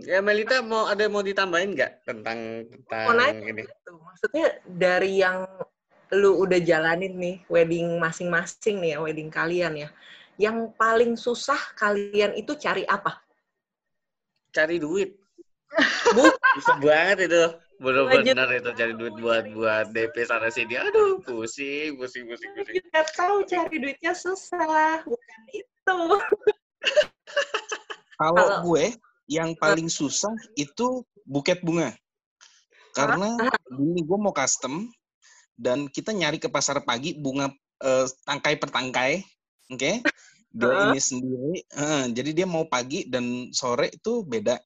Ya Melita mau ada mau ditambahin nggak tentang tentang Mau nanya ini? gitu. Maksudnya dari yang lu udah jalanin nih wedding masing-masing nih ya, wedding kalian ya. Yang paling susah kalian itu cari apa? Cari duit. Bu, Susah banget itu. Lanjut. Bener-bener itu cari duit buat buat DP sana sini. Aduh, pusing, pusing, pusing, pusing. kita tahu cari duitnya susah, bukan itu. Kalau Kalau- gue yang paling susah itu buket bunga. Karena ini gue mau custom dan kita nyari ke pasar pagi bunga eh, tangkai per tangkai, oke? Dia Heeh. ini sendiri, eh, jadi dia mau pagi dan sore itu beda.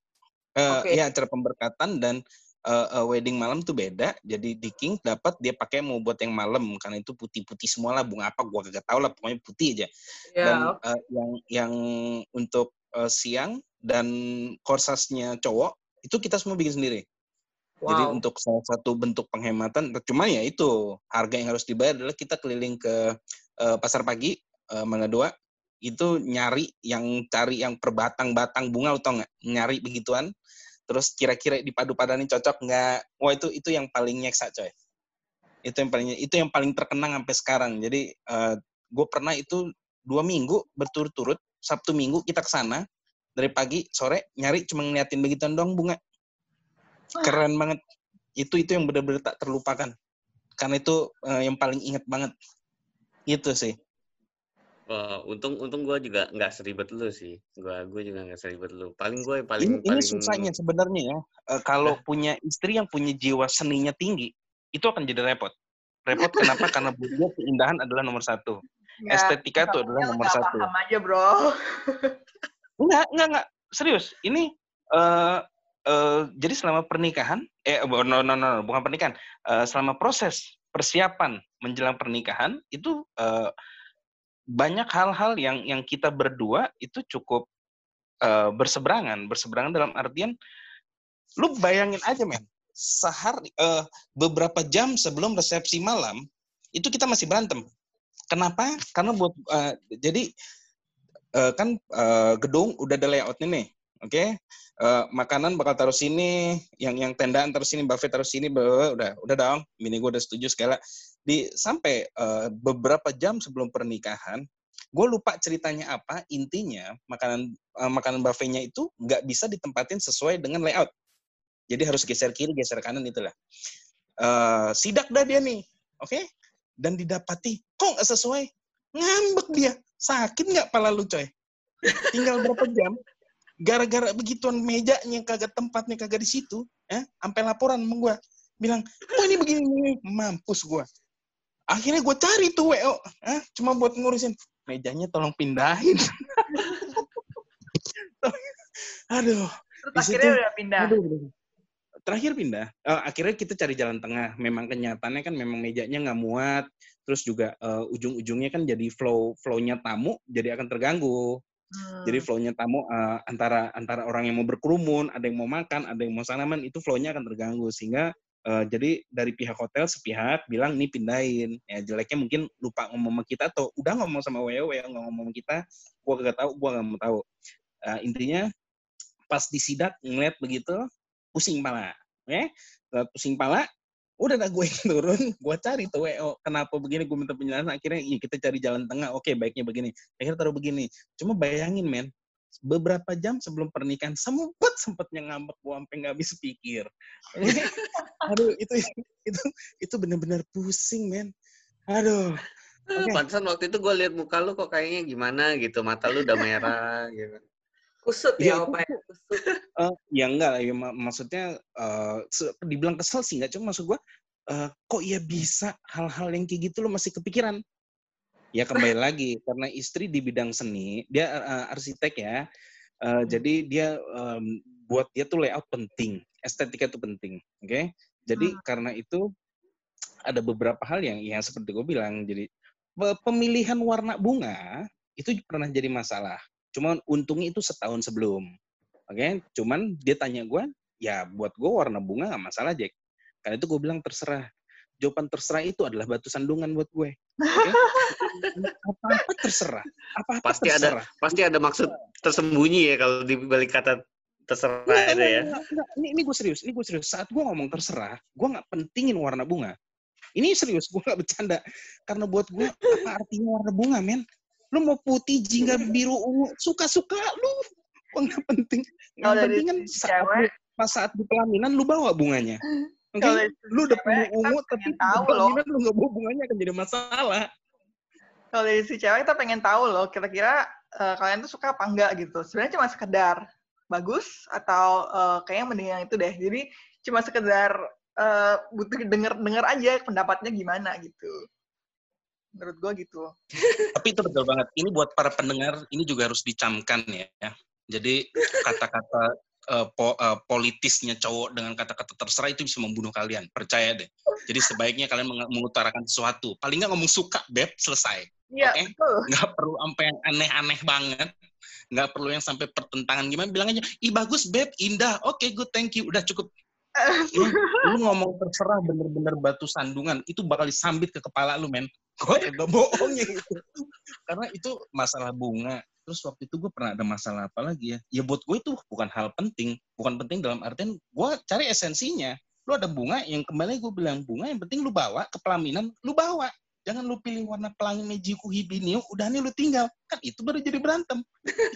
Eh, Oke. Ya acara pemberkatan dan eh, eh, wedding malam tuh beda. Jadi di King dapat dia pakai mau buat yang malam karena itu putih-putih semua lah bunga apa gua kagak tahu lah pokoknya putih aja dan Ya, eh, yang yang untuk eh, siang dan korsasnya cowok itu kita semua bikin sendiri. Jadi wow. untuk salah satu bentuk penghematan, cuman ya itu. Harga yang harus dibayar adalah kita keliling ke eh, pasar pagi eh, Mangga Dua itu nyari yang cari yang per batang-batang bunga lo tau nggak? Nyari begituan. Terus kira-kira dipadu-padanin cocok nggak? Wah itu itu yang paling nyeksa coy. Itu yang paling itu yang paling terkenang sampai sekarang. Jadi gue pernah itu dua minggu berturut-turut sabtu minggu kita ke sana dari pagi sore nyari cuma ngeliatin begituan doang bunga. Keren banget. Itu itu yang benar-benar tak terlupakan. Karena itu eh, yang paling inget banget. Itu sih. Wah, untung untung gue juga nggak seribet lu sih. Gua gue juga nggak seribet lu. Paling gue paling ini, ini paling susahnya sebenarnya ya. Eh, kalau punya istri yang punya jiwa seninya tinggi itu akan jadi repot. Repot kenapa? Karena buat dia keindahan adalah nomor satu. Ya, estetika itu adalah nomor satu. paham aja, bro. Enggak, enggak, enggak. Serius. Ini eh eh, jadi selama pernikahan, eh no no no, no bukan pernikahan. Eh, selama proses persiapan menjelang pernikahan itu eh, banyak hal-hal yang yang kita berdua itu cukup eh, berseberangan, berseberangan dalam artian lu bayangin aja men, sehari eh, beberapa jam sebelum resepsi malam itu kita masih berantem. Kenapa? Karena buat eh, jadi eh, kan eh, gedung udah ada layoutnya nih, oke? Eh, makanan bakal taruh sini, yang yang tendaan taruh sini, buffet taruh sini, bla, bla, bla, udah udah dong. Bini gue udah setuju segala. Di sampai eh, beberapa jam sebelum pernikahan, gue lupa ceritanya apa. Intinya makanan eh, makanan buffetnya itu nggak bisa ditempatin sesuai dengan layout. Jadi harus geser kiri, geser kanan itulah. Eh, sidak dah dia nih, oke? Dan didapati kok nggak sesuai, ngambek dia sakit nggak pala lu coy tinggal berapa jam gara-gara begituan mejanya kagak tempatnya kagak di situ ya sampai laporan sama gua bilang kok ini begini begini?" mampus gua akhirnya gua cari tuh wo ah cuma buat ngurusin mejanya tolong pindahin aduh Terus akhirnya udah pindah. Aduh, aduh. Terakhir pindah. Eh, akhirnya kita cari jalan tengah. Memang kenyataannya kan memang mejanya nggak muat. Terus juga eh, ujung-ujungnya kan jadi flow flow-nya tamu jadi akan terganggu. Hmm. Jadi flow-nya tamu eh, antara antara orang yang mau berkerumun, ada yang mau makan, ada yang mau sanaman, itu flow-nya akan terganggu sehingga eh, jadi dari pihak hotel sepihak bilang nih pindahin. Ya jeleknya mungkin lupa ngomong sama kita atau udah ngomong sama WO nggak ngomong sama kita, gua kagak tahu, gua nggak mau tahu. Eh, intinya pas disidak ngeliat begitu pusing pala, ya. Pusing pala udah dah gue turun, gue cari tuh WO, kenapa begini, gue minta penjelasan, akhirnya iya kita cari jalan tengah, oke baiknya begini, akhirnya taruh begini, cuma bayangin men, beberapa jam sebelum pernikahan sempet sempetnya ngambek gue sampai nggak habis pikir, aduh itu itu itu bener-bener pusing men, aduh, Oke. Pantesan waktu itu gue lihat muka lu kok kayaknya gimana gitu, mata lu udah merah gitu. Kusut Iya, ya, Opa. ya? Kusut. Eh, ya enggak lah, ya, mak- maksudnya se- dibilang kesel sih enggak, cuma maksud gua eh, kok ya bisa hal-hal yang kayak gitu lo masih kepikiran? Ya kembali lagi karena istri di bidang seni, dia eh, arsitek ya, Eh, jadi dia em, buat dia tuh layout penting, estetika itu penting, oke? Jadi Hmm. karena itu ada beberapa hal yang yang seperti gue bilang, jadi pe- pemilihan warna bunga itu pernah jadi masalah. Cuman untungnya itu setahun sebelum. Oke, cuman dia tanya gue, ya buat gue warna bunga nggak masalah Jack. Karena itu gue bilang terserah. Jawaban terserah itu adalah batu sandungan buat gue. Oke? Apa-apa terserah. Apa-apa Pasti ada terserah. pasti ada maksud tersembunyi ya kalau di balik kata terserah Nggak, ya. nggak, nggak. Ini, ini gue serius, ini gue serius. Saat gue ngomong terserah, gue nggak pentingin warna bunga. Ini serius, gue nggak bercanda. Karena buat gue, apa artinya warna bunga, men? Lu mau putih, jingga, biru, ungu, suka-suka lu. Gue nggak penting. Dari penting kan saat, cewek- lu- pas saat di pelaminan, lu bawa bunganya. Dari Lu udah punya kita ungu, tapi tahu loh. pelaminan lu nggak bawa bunganya akan jadi masalah. Kalau dari si cewek kita pengen tahu loh, kira-kira eh, kalian tuh suka apa enggak gitu. Sebenarnya cuma sekedar bagus atau eh, kayaknya mending yang itu deh. Jadi cuma sekedar eh, butuh denger-denger aja pendapatnya gimana gitu. Menurut gue gitu. Tapi itu betul banget. Ini buat para pendengar, ini juga harus dicamkan ya. Jadi kata-kata eh, po- eh, politisnya cowok dengan kata-kata terserah itu bisa membunuh kalian. Percaya deh. Jadi sebaiknya kalian meng- mengutarakan sesuatu. Paling nggak ngomong suka, beb, selesai. Iya, Oke. betul. Nggak perlu sampai yang aneh-aneh banget. Nggak perlu yang sampai pertentangan gimana. Bilang aja, ih bagus, beb, indah. Oke, good, thank you. Udah cukup. Ini, lu ngomong terserah bener-bener batu sandungan. Itu bakal disambit ke kepala lu, men. Gue kagak bohongnya itu. Karena itu masalah bunga. Terus waktu itu gue pernah ada masalah apa lagi ya? Ya buat gue itu bukan hal penting. Bukan penting dalam artian gue cari esensinya. Lu ada bunga yang kembali gue bilang bunga yang penting lu bawa ke pelaminan, lu bawa. Jangan lu pilih warna pelangi Mejiku Hibiniu, udah nih lu tinggal. Kan itu baru jadi berantem.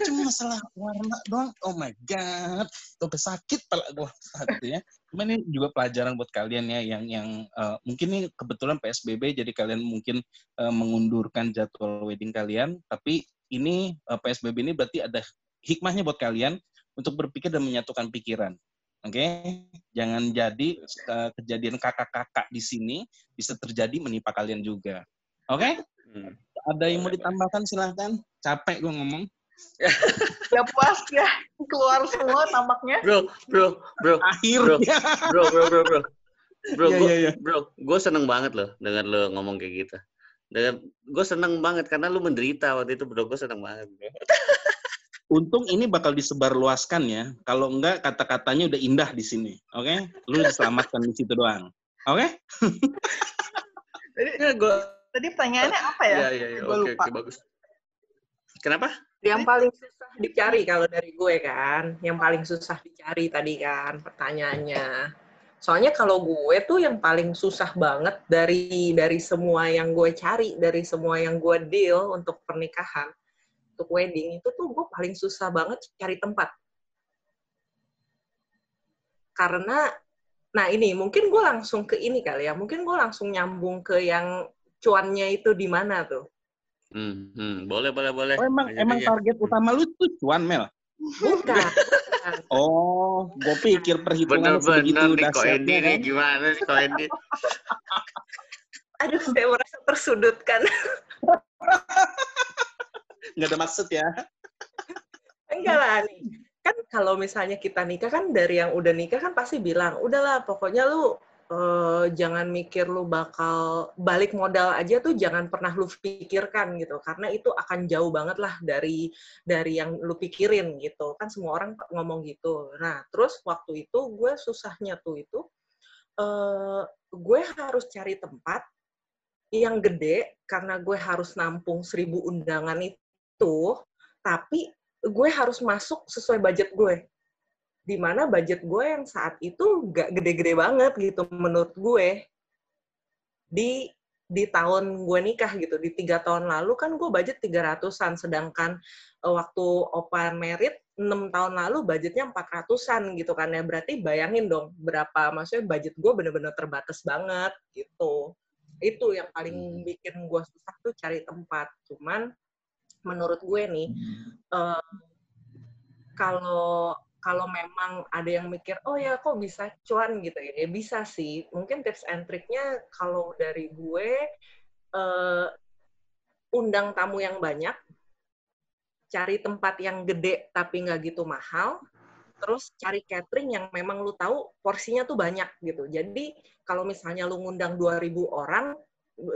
Cuma masalah warna doang. Oh my God. Sampai sakit pala gue saat itu ya. Cuma ini juga pelajaran buat kalian ya yang yang eh, mungkin ini kebetulan PSBB jadi kalian mungkin eh, mengundurkan jadwal wedding kalian, tapi ini eh, PSBB ini berarti ada hikmahnya buat kalian untuk berpikir dan menyatukan pikiran. Oke, jangan jadi eh, kejadian kakak-kakak di sini bisa terjadi menimpa kalian juga. Oke, Hmm. ada yang mau ditambahkan silahkan. Capek gue ngomong. Ya puas ya. Keluar semua tampaknya. Bro, bro, bro, Akhirnya. bro, bro, bro, bro. Bro, Iya, gua, iya, iya. bro, gue seneng banget loh dengan lo ngomong kayak gitu. Dan gue seneng banget karena lu menderita waktu itu, bro. Gue seneng banget. Bro. Untung ini bakal disebarluaskan ya. Kalau enggak kata-katanya udah indah di sini. Oke? Lu diselamatkan di situ doang. Oke? Tadi, Ya, gue. tadi pertanyaannya apa ya? Iya, iya, iya. Oke, lupa. oke, bagus. Kenapa? Yang paling susah dicari kalau dari gue kan, yang paling susah dicari tadi kan pertanyaannya. Soalnya kalau gue tuh yang paling susah banget dari dari semua yang gue cari, dari semua yang gue deal untuk pernikahan, untuk wedding itu tuh gue paling susah banget cari tempat. Karena, nah ini mungkin gue langsung ke ini kali ya, mungkin gue langsung nyambung ke yang cuannya itu di mana tuh. Hmm, hmm, boleh, boleh, boleh. Oh, emang Lanjut emang aja. target utama lu tuh cuan Mel. Bukan. Oh, gue pikir perhitungan sebegitu Bener-bener nih, kok dahsyatnya nih, kan. gimana sih kok Endi? Aduh, saya merasa tersudutkan. Nggak ada maksud ya. Enggak lah nih. Kan kalau misalnya kita nikah kan dari yang udah nikah kan pasti bilang, udahlah pokoknya lu eh, jangan mikir lu bakal balik modal aja tuh jangan pernah lu pikirkan gitu. Karena itu akan jauh banget lah dari dari yang lu pikirin gitu. Kan semua orang ngomong gitu. Nah, terus waktu itu gue susahnya tuh itu eh, gue harus cari tempat yang gede karena gue harus nampung seribu undangan itu, tapi gue harus masuk sesuai budget gue. Di mana budget gue yang saat itu nggak gede-gede banget gitu menurut gue. Di di tahun gue nikah gitu, di tiga tahun lalu kan gue budget 300-an, sedangkan eh, waktu open merit 6 tahun lalu budgetnya 400-an gitu kan ya. Berarti bayangin dong berapa, maksudnya budget gue bener-bener terbatas banget gitu. Itu yang paling bikin gue susah tuh cari tempat. Cuman menurut gue nih, eh, kalau kalau memang ada yang mikir, oh ya kok bisa cuan gitu ya, ya bisa sih. Mungkin tips and triknya kalau dari gue, eh, undang tamu yang banyak, cari tempat yang gede tapi nggak gitu mahal, terus cari catering yang memang lu tahu porsinya tuh banyak gitu. Jadi kalau misalnya lu ngundang 2.000 orang,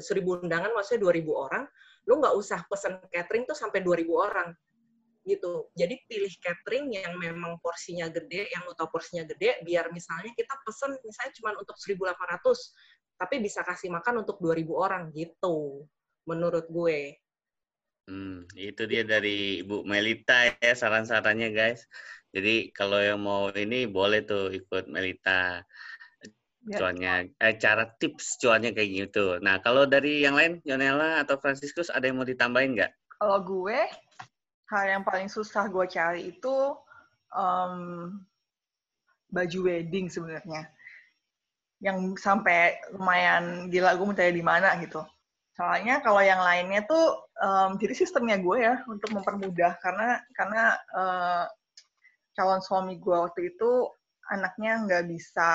1.000 undangan maksudnya 2.000 orang, lu nggak usah pesen catering tuh sampai 2.000 orang gitu. Jadi pilih catering yang memang porsinya gede, yang lu tahu porsinya gede, biar misalnya kita pesen misalnya cuma untuk 1.800, tapi bisa kasih makan untuk 2.000 orang gitu, menurut gue. Hmm, itu dia dari Ibu Melita ya saran-sarannya guys. Jadi kalau yang mau ini boleh tuh ikut Melita. Ya. Cuannya, eh, cara tips cuannya kayak gitu. Nah, kalau dari yang lain, Yonela atau Franciscus, ada yang mau ditambahin nggak? Kalau gue, hal yang paling susah gue cari itu em, baju wedding sebenarnya. Yang sampai lumayan gila gue mencari di mana gitu. Soalnya kalau yang lainnya tuh, em, jadi sistemnya gue ya untuk mempermudah karena karena eh, calon suami gue waktu itu anaknya nggak bisa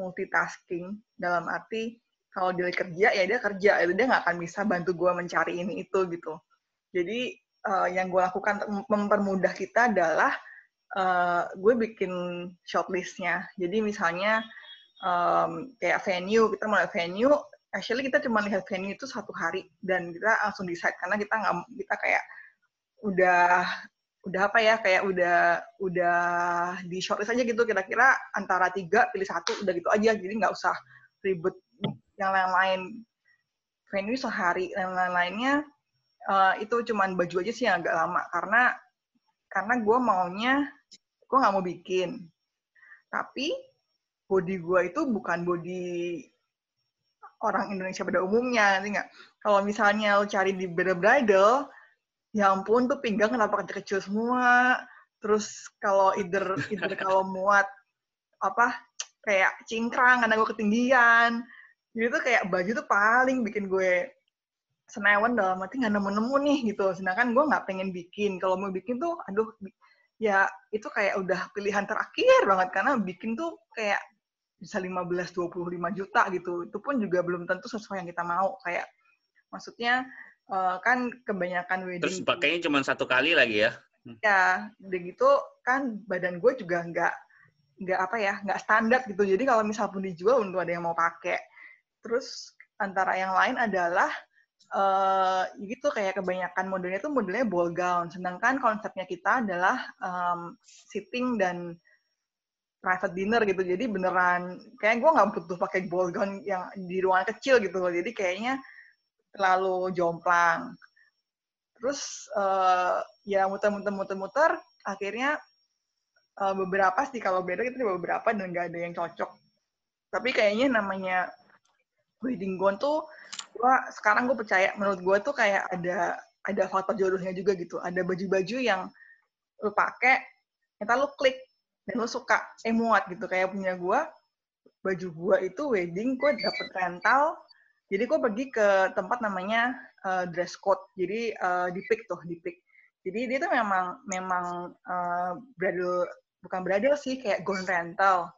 multitasking. Dalam arti kalau dia kerja ya dia kerja. Itu dia nggak akan bisa bantu gue mencari ini itu gitu. Jadi eh, yang gue lakukan mempermudah kita adalah eh, gue bikin shortlistnya. Jadi misalnya em, kayak venue kita mulai venue actually kita cuma lihat venue itu satu hari. Dan kita langsung decide karena kita nggak kita kayak udah udah apa ya kayak udah udah di shortlist aja gitu kira-kira antara tiga pilih satu udah gitu aja. Jadi nggak usah ribet yang lain-lain. Venue sehari yang lain-lainnya eh, itu cuman baju aja sih yang agak lama. Karena karena gue maunya gue nggak mau bikin. Tapi body gue itu bukan body orang Indonesia pada umumnya nanti nggak? Kalau misalnya lo cari di beda bridal ya ampun tuh pinggang kenapa kecil-kecil semua? Terus kalau either either kalau muat apa kayak cingkrang karena gue ketinggian. Jadi tuh kayak baju tuh paling bikin gue senewan dalam arti nggak nemu-nemu nih gitu. Sedangkan gue nggak pengen bikin. Kalau mau bikin tuh aduh ya itu kayak udah pilihan terakhir banget. Karena bikin tuh kayak bisa 15 25 juta gitu. Itu pun juga belum tentu sesuai yang kita mau. Kayak maksudnya eh, kan kebanyakan wedding Terus pakainya cuma satu kali lagi ya? ya udah gitu kan badan gue juga nggak nggak apa ya nggak standar gitu. Jadi kalau misal pun dijual untuk ada yang mau pakai. Terus antara yang lain adalah eh gitu kayak kebanyakan modelnya tuh modelnya ball gown. Sedangkan konsepnya kita adalah em, sitting dan private dinner gitu. Jadi beneran kayak gue nggak butuh pakai ball gown yang di ruangan kecil gitu loh. Jadi kayaknya terlalu jomplang. Terus eh, ya muter-muter muter-muter akhirnya eh, beberapa sih kalau beda kita beberapa dan nggak ada yang cocok. Tapi kayaknya namanya wedding gown tuh gua sekarang gue percaya menurut gue tuh kayak ada ada faktor jodohnya juga gitu. Ada baju-baju yang lu pakai kita lu klik dan lu suka eh gitu. Kayak punya gue baju gue itu wedding gue dapet rental jadi gue pergi ke tempat namanya eh, dress code. Jadi eh, di pick tuh di pick. Jadi dia tuh memang memang eh, bridal bukan bridal sih kayak gown rental.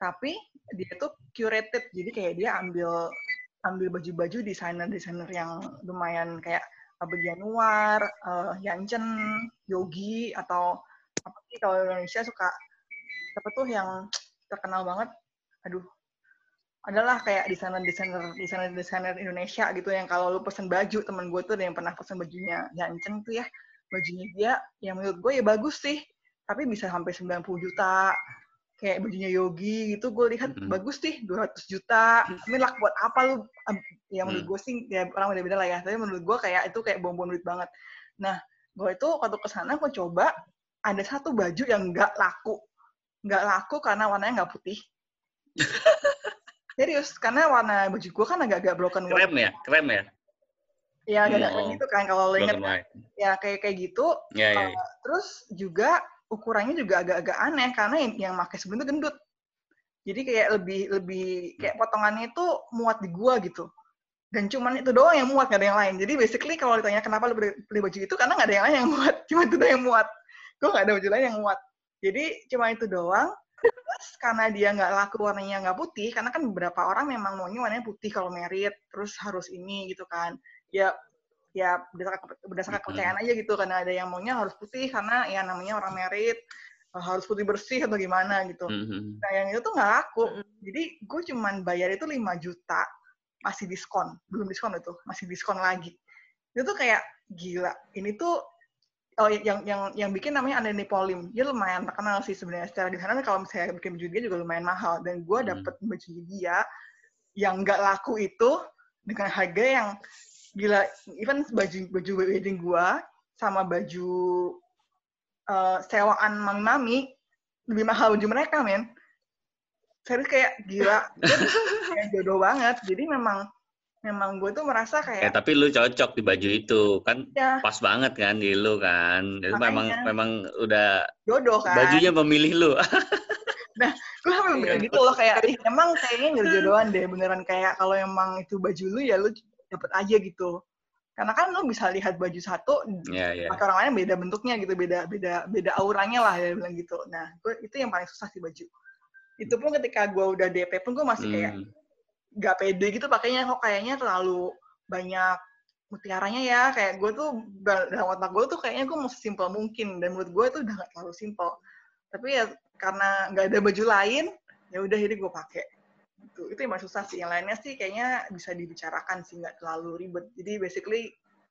Tapi dia tuh curated. Jadi kayak dia ambil ambil baju-baju desainer-desainer yang lumayan kayak Abel Januar, uh, Yanchen, Yogi atau apa sih kalau Indonesia suka apa tuh yang terkenal banget? Aduh adalah kayak desainer-desainer desainer-desainer Indonesia gitu yang kalau lu pesen baju temen gue tuh ada yang pernah pesen bajunya Yanchen tuh ya. Bajunya dia yang menurut gue ya bagus sih. Tapi bisa sampai 90 juta. Kayak bajunya Yogi gitu gue lihat Mhm. bagus sih 200 juta. Tapi lah buat apa lu ya menurut Hmm. gue sih ya orang beda-beda lah ya. Tapi menurut gue kayak itu kayak bom-bom duit banget. Nah gue itu waktu ke sana gue coba ada satu baju yang nggak laku. Nggak laku karena warnanya nggak putih serius karena warna baju gue kan agak-agak broken white Krem ya? Krem ya? ya agak-agak Oh. gitu kan kalau lo inget white. ya kayak kayak gitu Ya, ya, ya. terus juga ukurannya juga agak-agak aneh karena yang, yang pakai sebelum itu gendut. Jadi kayak lebih lebih kayak potongannya itu muat di gua gitu. Dan cuman itu doang yang muat, gak ada yang lain. Jadi basically kalau ditanya kenapa lu beli, beli baju itu, karena gak ada yang lain yang muat. Cuma itu doang yang muat. Gue gak ada baju lain yang muat. Jadi cuma itu doang. Terus karena dia nggak laku warnanya nggak putih, karena kan beberapa orang memang maunya warnanya putih kalau merit, terus harus ini gitu kan. Ya ya berdasarkan, berdasarkan kepercayaan aja gitu karena ada yang maunya harus putih karena ya namanya orang merit eh, harus putih bersih atau gimana gitu. Nah yang itu tuh nggak laku. Jadi gue cuman bayar itu 5 juta masih diskon, belum diskon itu, masih diskon lagi. Itu tuh kayak gila. Ini tuh oh yang yang yang bikin namanya Anani Polim. Dia lumayan terkenal sih sebenarnya secara di sana kalau misalnya bikin baju dia juga lumayan mahal dan gue Hmm. dapet baju dia yang nggak laku itu dengan harga yang gila even baju baju wedding gua sama baju uh, sewaan mami-mami lebih mahal baju mereka, men. Serius kayak gila, kayak jodoh banget. Jadi memang memang gue tuh merasa kayak ya tapi lu cocok di baju itu kan ya, pas banget kan di lu kan itu memang Makanya. memang udah jodoh kan. bajunya memilih lu gue sampai Iya. mikir gitu loh kayak "Ih, emang kayaknya nggak jodohan deh beneran kayak kalau emang itu baju lu ya lu dapet aja gitu karena kan lu bisa lihat baju satu ya ya pakai orang lain beda bentuknya gitu beda beda beda auranya lah ya bilang gitu nah gue itu yang paling susah sih baju itu pun ketika gue udah DP pun gue masih kayak Hmm. Gak pede gitu pakainya kok kayaknya terlalu banyak mutiaranya ya. Kayak gue tuh dalam otak gue tuh kayaknya gue mau sesimpel mungkin dan menurut gue tuh udah gak terlalu simpel tapi ya karena nggak ada baju lain ya udah jadi gue pakai. Itu itu yang susah sih. Yang lainnya sih kayaknya bisa dibicarakan sih nggak terlalu ribet. Jadi basically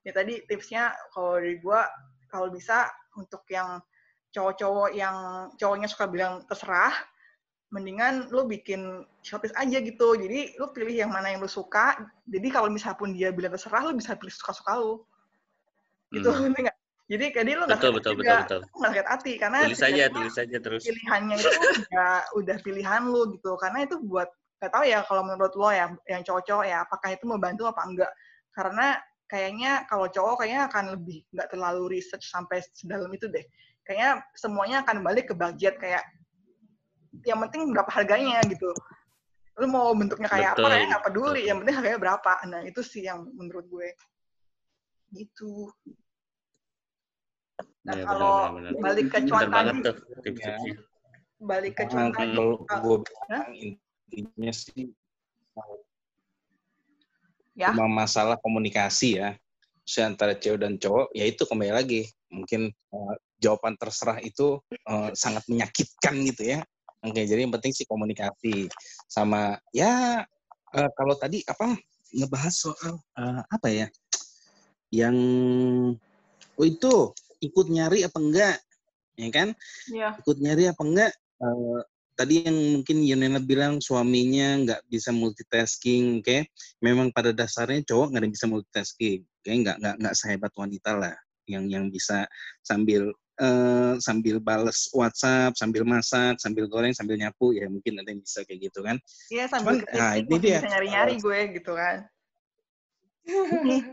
ya tadi tipsnya kalau dari gue kalau bisa untuk yang cowok-cowok yang cowoknya suka bilang terserah mendingan lu bikin shortlist aja gitu. Jadi lu pilih yang mana yang lu suka. Jadi kalau misalnya pun dia bilang terserah, lu bisa pilih suka-suka lu. Gitu, Hmm. ngerti nggak? Jadi jadi lu nggak betul betul betul sakit hati karena tulis aja tulis aja terus pilihannya itu udah udah pilihan lu gitu. Karena itu buat nggak tahu ya kalau menurut lo ya yang cowok-cowok ya apakah itu membantu apa enggak. Karena kayaknya kalau cowok kayaknya akan lebih nggak terlalu research sampai sedalam itu deh. Kayaknya semuanya akan balik ke budget kayak yang penting berapa harganya gitu. Lu mau bentuknya kayak Betul, apa kayaknya nggak peduli, betul. yang penting harganya berapa. Nah, itu sih yang menurut gue. Gitu. Nah, ya, kalau benar, benar, benar. balik ke cuan tadi, tuh balik ke Nah, cuan tadi. kalau gue bilang intinya sih Ya. cuma masalah komunikasi ya Maksudnya antara cewek dan cowok ya itu kembali lagi mungkin eh, jawaban terserah itu eh, sangat menyakitkan gitu ya oke jadi yang penting sih komunikasi sama ya eh, kalau tadi apa ngebahas soal eh, apa ya yang oh itu ikut nyari apa enggak ya kan? Iya. ikut nyari apa enggak Eh, tadi yang mungkin Yonena bilang suaminya nggak bisa multitasking oke? Memang pada dasarnya cowok nggak ada yang bisa multitasking oke? Nggak nggak nggak sehebat wanita lah yang yang bisa sambil eh, sambil bales WhatsApp sambil masak sambil goreng sambil nyapu ya mungkin ada yang bisa kayak gitu kan Iya, sambil Cuman, nah, ini dia. bisa nyari-nyari gue gitu kan.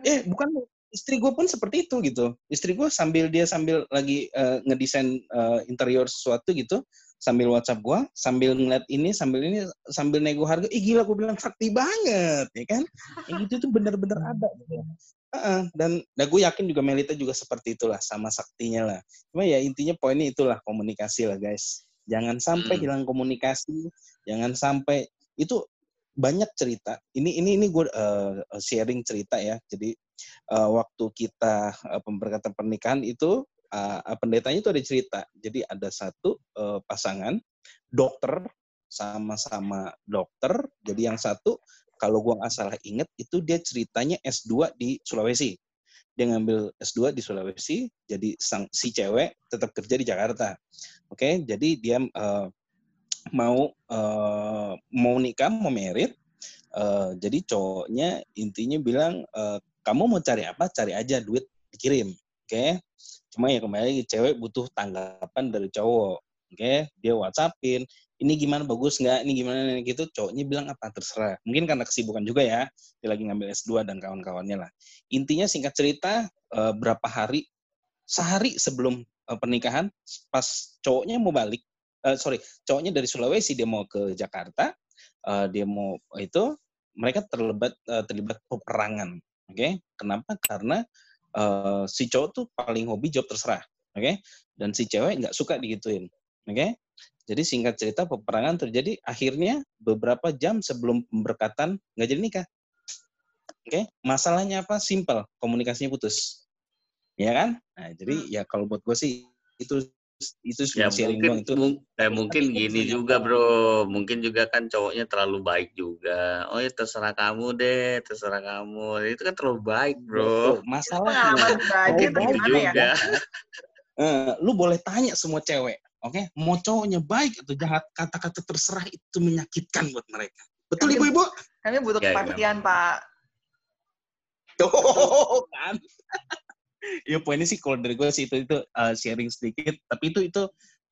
eh bukan istri gue pun seperti itu gitu istri gue sambil dia sambil lagi eh, ngedesain eh, interior sesuatu gitu sambil WhatsApp gue sambil ngeliat ini sambil ini sambil nego harga ih gila gue bilang sakti banget ya kan yang gitu tuh bener-bener ada gitu. Heeh, dan dan gue yakin juga Melita juga seperti itulah sama saktinya lah. Cuma ya intinya poinnya itulah komunikasi lah guys. Jangan sampai Hmm. hilang komunikasi jangan sampai itu banyak cerita. Ini ini ini gue eh, sharing cerita ya. Jadi eh, waktu kita eh, pemberkatan pernikahan itu eh, pendetanya itu ada cerita. Jadi ada satu eh, pasangan dokter sama-sama dokter. Jadi yang satu kalau gua nggak salah inget itu dia ceritanya S2 di Sulawesi. Dia ngambil S2 di Sulawesi jadi sang si cewek tetap kerja di Jakarta. Oke jadi dia eh, mau eh, mau nikah mau merit eh, jadi cowoknya intinya bilang eh, kamu mau cari apa? Cari aja duit dikirim. Oke cuma ya kembali cewek butuh tanggapan dari cowok. Oke dia whatsappin ini gimana bagus nggak? Ini gimana ini gitu cowoknya bilang apa? Terserah. Mungkin karena kesibukan juga ya dia lagi ngambil S2 dan kawan-kawannya lah. Intinya singkat cerita eh, berapa hari sehari sebelum eh, pernikahan pas cowoknya mau balik eh, sorry cowoknya dari Sulawesi dia mau ke Jakarta eh, dia mau itu mereka terlibat eh, terlibat peperangan oke? Kenapa? Karena eh, si cowok tuh paling hobi job terserah oke? Dan si cewek nggak suka digituin oke? Jadi singkat cerita peperangan terjadi akhirnya beberapa jam sebelum pemberkatan nggak jadi nikah. Oke? Masalahnya apa? Simple komunikasinya putus. Ya kan? Nah jadi ya kalau buat gue sih itu itu ya sharing mungkin itu mung- eh, mungkin Tapi gini juga bro. Mungkin juga kan cowoknya terlalu baik juga. Oh ya terserah kamu deh terserah kamu. Itu kan terlalu baik bro. Masalahnya baik gimana ya? juga. Eh, lu boleh tanya semua cewek, oke? Mau cowoknya baik atau jahat, kata-kata terserah itu menyakitkan buat mereka. Betul Kami- ibu-ibu? Kami butuh Ya, kepastian, Pak. Tuh kan? ya poinnya sih kalau dari gue sih itu itu uh, sharing sedikit tapi itu itu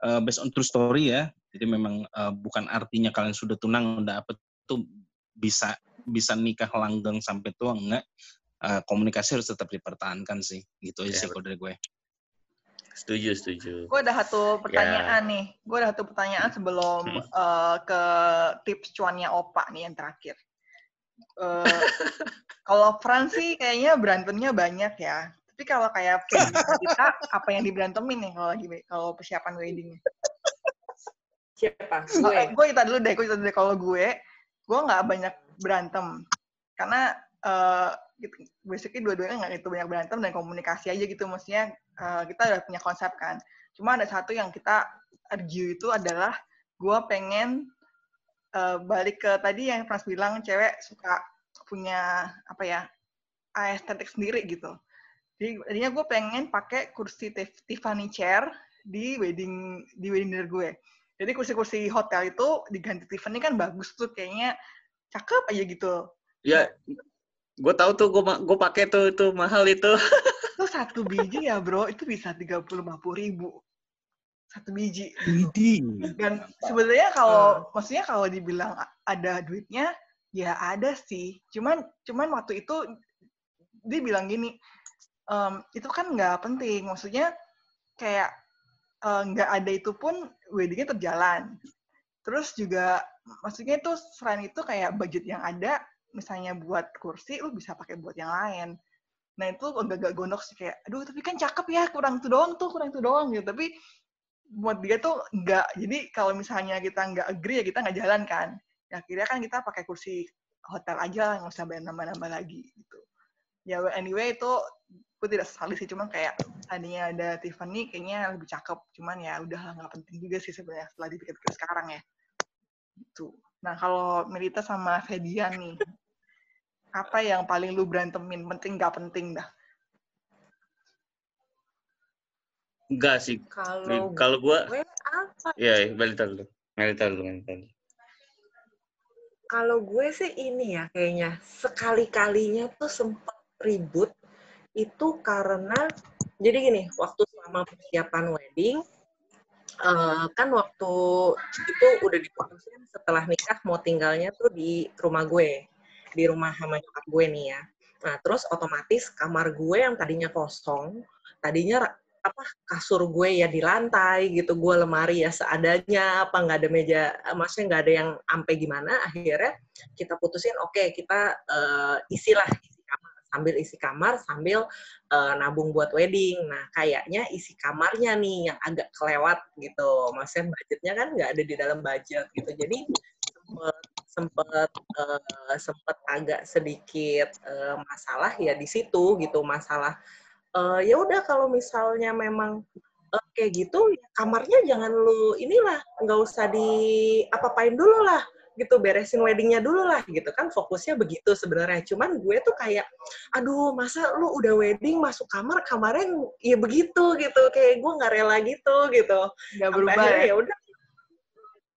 uh, based on true story ya jadi memang uh, bukan artinya kalian sudah tunang udah apa tuh bisa bisa nikah langgeng sampai tua enggak uh, komunikasi harus tetap dipertahankan sih gitu aja Ya, sih kalau dari gue Setuju, setuju. Gue ada satu pertanyaan nih. Gue ada satu pertanyaan sebelum Hmm. eh, ke tips cuannya Opa nih yang terakhir. Eh, kalau Fran sih kayaknya berantemnya banyak ya. Tapi kalau kayak kita, apa yang diberantemin nih kalau lagi kalau persiapan wedding? Siapa? Eh, Gue. gue cerita dulu deh, gue cerita dulu deh. Kalau gue, gue nggak banyak berantem. Karena eh gitu, basically dua-duanya nggak gitu banyak berantem dan komunikasi aja gitu. Maksudnya eh, kita udah punya konsep kan. Cuma ada satu yang kita argue itu adalah gue pengen eh, balik ke tadi yang Frans bilang cewek suka punya apa ya estetik sendiri gitu. Jadi tadinya gue pengen pakai kursi Tif- Tiffany chair di wedding di wedding dinner gue. Jadi kursi-kursi hotel itu diganti Tiffany kan bagus tuh kayaknya cakep aja gitu. Ya, gue tahu tuh, gue gue pakai tuh itu mahal itu. Itu satu biji ya bro, itu bisa 30 50 ribu. Satu biji. Widih. Dan sebenarnya kalau maksudnya kalau dibilang ada duitnya, ya ada sih. Cuman cuman waktu itu dia bilang gini, "Em, itu kan nggak penting. Maksudnya kayak eh, nggak ada itu pun weddingnya terjalan. Terus juga maksudnya itu selain itu kayak budget yang ada, misalnya buat kursi, lu bisa pakai buat yang lain. Nah itu agak-agak gondok sih kayak, aduh tapi kan cakep ya, kurang itu doang tuh, kurang itu doang gitu. Tapi buat dia tuh enggak. Jadi kalau misalnya kita nggak agree ya kita nggak jalan kan. Ya akhirnya kan kita pakai kursi hotel aja, nggak usah bayar nambah-nambah lagi gitu. Ya anyway itu gue tidak sesali sih, cuman kayak tadinya ada Tiffany kayaknya lebih cakep. Cuman ya udah nggak penting juga sih sebenarnya setelah dipikir-pikir sekarang ya. Gitu. Nah kalau Melita sama Fedian nih, apa yang paling lu berantemin? Penting nggak penting dah? Enggak sih. Kalau Kalau gue, gue apa? ya Melita dulu. Melita dulu. Kalau gue sih ini ya kayaknya sekali-kalinya tuh sempet ribut itu karena jadi gini waktu selama persiapan wedding eh, kan waktu itu udah diputusin setelah nikah mau tinggalnya tuh di rumah gue di rumah sama nyokap gue nih ya. Nah terus otomatis kamar gue yang tadinya kosong tadinya apa kasur gue ya di lantai gitu gue lemari ya seadanya apa nggak ada meja maksudnya nggak ada yang ampe gimana akhirnya kita putusin oke kita eh, isilah isi kamar sambil isi kamar sambil eh, nabung buat wedding. Nah kayaknya isi kamarnya nih yang agak kelewat gitu maksudnya budgetnya kan nggak ada di dalam budget gitu. Jadi sempet sempet eh, sempet agak sedikit eh, masalah ya di situ gitu masalah eh, ya udah kalau misalnya memang eh, kayak gitu ya kamarnya jangan lu inilah nggak usah di apa-apain dulu lah gitu beresin weddingnya dulu lah gitu kan fokusnya begitu sebenarnya. Cuman gue tuh kayak aduh masa lu udah wedding masuk kamar kamarnya ya begitu gitu. Kayak gue nggak rela gitu gitu. Nggak berubah ya? ya udah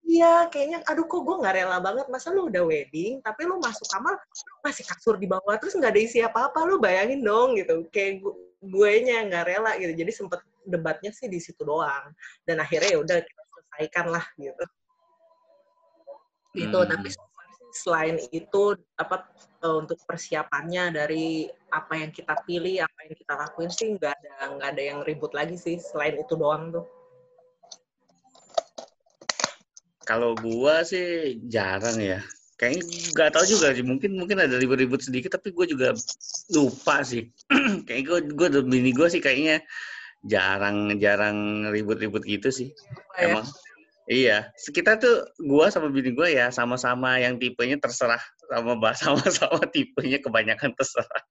iya kayaknya aduh kok gue nggak rela banget? Masa lu udah wedding tapi lu masuk kamar masih kasur di bawah terus nggak ada isi apa-apa lu bayangin dong gitu. Kayak gue nya nggak rela gitu. Jadi sempet debatnya sih di situ doang. Dan akhirnya ya udah kita selesaikan lah gitu. Itu Hmm. tapi sih selain itu apa eh, untuk persiapannya dari apa yang kita pilih apa yang kita lakuin sih nggak ada nggak ada yang ribut lagi sih selain itu doang tuh Kalau gua sih jarang ya. Kayaknya nggak tahu juga sih. Mungkin mungkin ada ribut-ribut sedikit, tapi gue juga lupa sih. Kayak gue gue dan bini gue sih kayaknya jarang jarang ribut-ribut gitu sih. ya. Emang. Iya, kita tuh gua sama bini gua ya sama-sama yang tipenya terserah sama sama-sama tipenya kebanyakan terserah.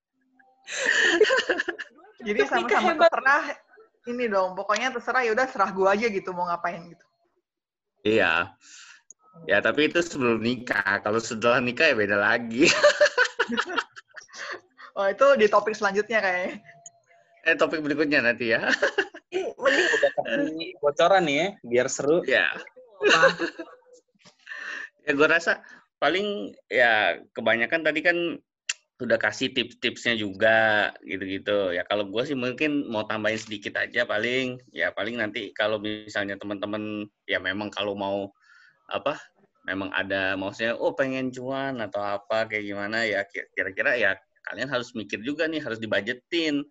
Jadi sama-sama terserah ini dong, pokoknya terserah ya udah serah gua aja gitu mau ngapain gitu. Iya. Ya, tapi itu sebelum nikah. Kalau setelah nikah ya beda lagi. Oh itu di topik selanjutnya kayaknya. eh topik berikutnya nanti ya. Mending Udah kasih bocoran nih ya, biar seru. ya. apa? Ya gue rasa paling ya kebanyakan tadi kan udah kasih tips-tipsnya juga gitu-gitu. Ya kalau gue sih mungkin mau tambahin sedikit aja paling. Ya paling nanti kalau misalnya teman-teman ya memang kalau mau apa memang ada maksudnya oh pengen cuan atau apa kayak gimana ya kira-kira ya kalian harus mikir juga nih harus dibajetin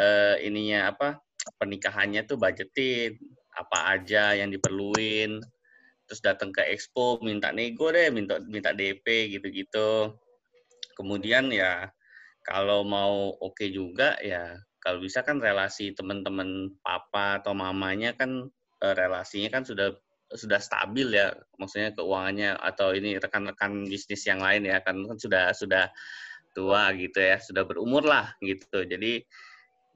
uh, ininya apa pernikahannya tuh budgetin apa aja yang diperluin. Terus datang ke expo minta nego deh minta minta DP gitu-gitu kemudian ya kalau mau oke okay juga ya kalau bisa kan relasi teman-teman papa atau mamanya kan eh, relasinya kan sudah sudah stabil ya maksudnya keuangannya atau ini rekan-rekan bisnis yang lain ya kan kan sudah sudah tua gitu ya sudah berumur lah gitu. Jadi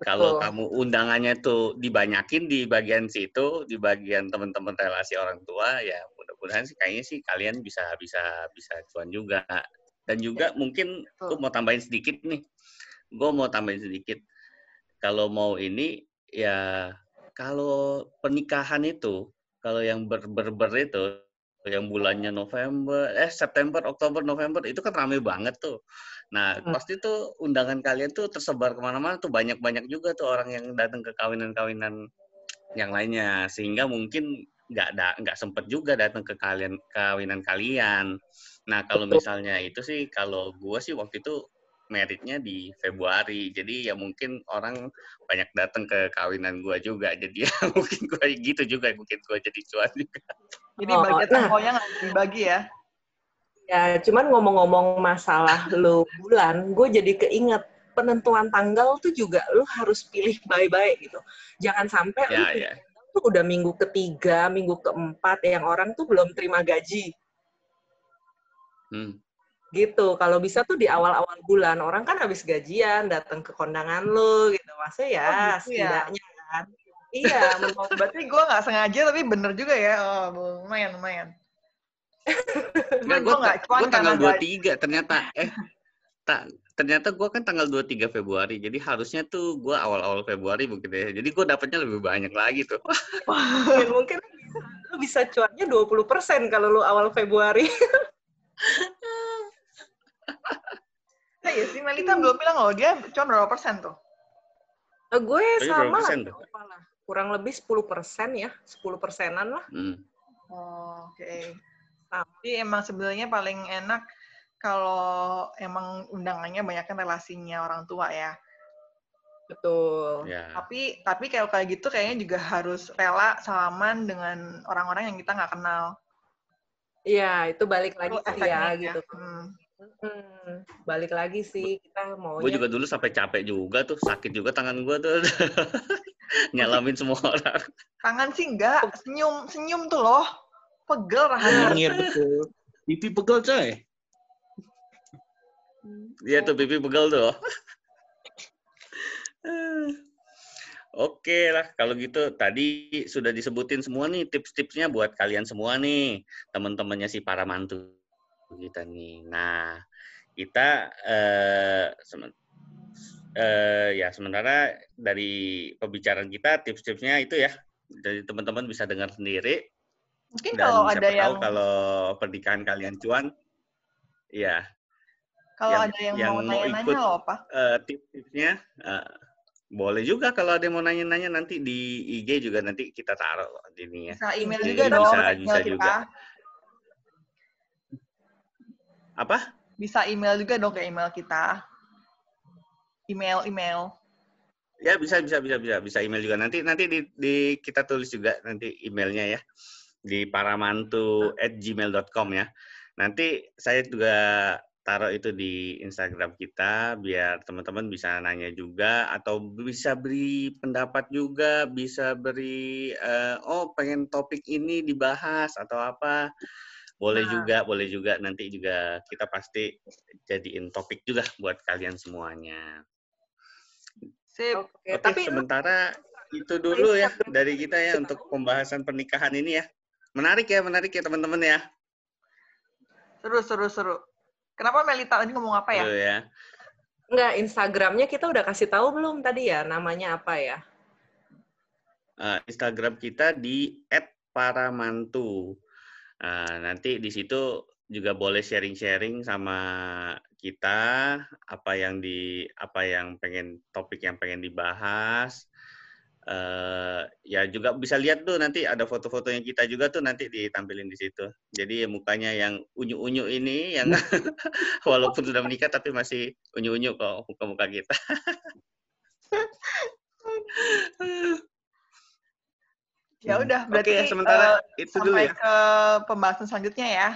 kalau kamu undangannya tuh dibanyakin di bagian situ di bagian teman-teman relasi orang tua ya mudah-mudahan sih kayaknya sih kalian bisa bisa bisa cuan juga dan juga ya. mungkin gue mau tambahin sedikit nih. Gue mau tambahin sedikit. Kalau mau ini ya kalau pernikahan itu kalau yang ber, ber, ber itu yang bulannya November, eh September, Oktober, November itu kan ramai banget tuh. Nah hmm. pasti tuh undangan kalian tuh tersebar ke mana-mana tuh banyak-banyak juga tuh orang yang datang ke kawinan-kawinan yang lainnya sehingga mungkin nggak nggak sempet juga datang ke kalian kawinan kalian. Nah, kalau misalnya itu sih, kalau gue sih waktu itu meritnya di Februari. Jadi ya mungkin orang banyak datang ke kawinan gue juga. Jadi ya mungkin gue gitu juga, mungkin gue jadi cuan juga. Jadi oh, bagian nah, nggak dibagi ya? Ya, cuman ngomong-ngomong masalah lo bulan, gue jadi keinget penentuan tanggal tuh juga lo harus pilih baik-baik gitu. Jangan sampai ya, lu ya. tuh udah minggu ketiga, minggu keempat yang orang tuh belum terima gaji Hmm. Gitu. Kalau bisa tuh di awal-awal bulan orang kan habis gajian datang ke kondangan lu gitu. Masa ya oh, gitu ya? setidaknya ya? kan. Iya, berarti gue nggak sengaja tapi bener juga ya. Oh, lumayan lumayan. Enggak, gue nggak gue tanggal dua tiga ternyata eh tak ternyata gue kan tanggal 23 Februari jadi harusnya tuh gue awal-awal Februari mungkin ya jadi gue dapatnya lebih banyak lagi tuh mungkin, mungkin lu bisa cuannya 20% kalau lu awal Februari Nah, ya sih Melita belum bilang loh dia cuma berapa persen tuh? Uh, gue sama lah, kurang lebih 10 persen ya, 10 persenan lah. Hmm. Oh, Oke. Okay. Tapi emang sebenarnya paling enak kalau emang undangannya banyak kan relasinya orang tua ya. Betul. Yeah. Tapi tapi kayak kayak gitu kayaknya juga harus rela salaman dengan orang-orang yang kita nggak kenal. Iya, itu balik lagi sih ya gitu. Hmm. Hmm, balik lagi sih kita mau. Gue juga dulu sampai capek juga tuh, sakit juga tangan gue tuh. Nyalamin semua orang. Tangan sih enggak, senyum senyum tuh loh. Pegel rasanya. Iya betul. Pipi pegel coy. Iya tuh pipi pegel tuh. Oke lah, kalau gitu tadi sudah disebutin semua nih tips-tipsnya buat kalian semua nih, teman-temannya si para mantu kita nih. Nah, kita eh, semen, eh, ya sementara dari pembicaraan kita tips-tipsnya itu ya, dari teman-teman bisa dengar sendiri. Mungkin Dan kalau ada yang kalau pernikahan kalian cuan, ya. Kalau yang, ada yang, yang mau nanya-nanya apa? Uh, tips-tipsnya. Uh, boleh juga kalau ada yang mau nanya-nanya nanti di IG juga nanti kita taruh ini ya. Bisa email juga dong. Bisa, bisa juga. Apa? Bisa email juga dong ke email kita. Email, email. Ya bisa bisa bisa bisa bisa email juga nanti nanti di, di kita tulis juga nanti emailnya ya di paramantu at gmail.com ya. Nanti saya juga taruh itu di Instagram kita biar teman-teman bisa nanya juga atau bisa beri pendapat juga, bisa beri uh, oh pengen topik ini dibahas atau apa. Boleh nah. juga, boleh juga nanti juga kita pasti jadiin topik juga buat kalian semuanya. Sip. Oke, Oke tapi sementara itu dulu ya dari kita ya untuk pembahasan pernikahan ini ya. Menarik ya, menarik ya teman-teman ya. Seru, seru, seru. Kenapa Melita tadi ngomong apa ya? Oh, ya. Enggak, Instagramnya kita udah kasih tahu belum tadi ya namanya apa ya? Uh, Instagram kita di @paramantu. Uh, nanti di situ juga boleh sharing-sharing sama kita, apa yang di apa yang pengen topik yang pengen dibahas. Eh, ya juga bisa lihat tuh nanti ada foto-fotonya kita juga tuh nanti ditampilin di situ. Jadi mukanya yang unyu-unyu ini yang walaupun sudah menikah tapi masih unyu-unyu kok muka-muka kita. Ya udah, berarti Oke, sementara eh, itu dulu sampai ya. ke pembahasan selanjutnya ya.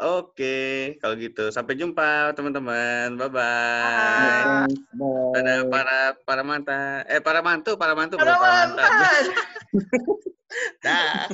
Oke, kalau gitu sampai jumpa teman-teman. Bye bye. Ada para para manta, eh para mantu, para mantu, Para para mantan. mantan. Dah.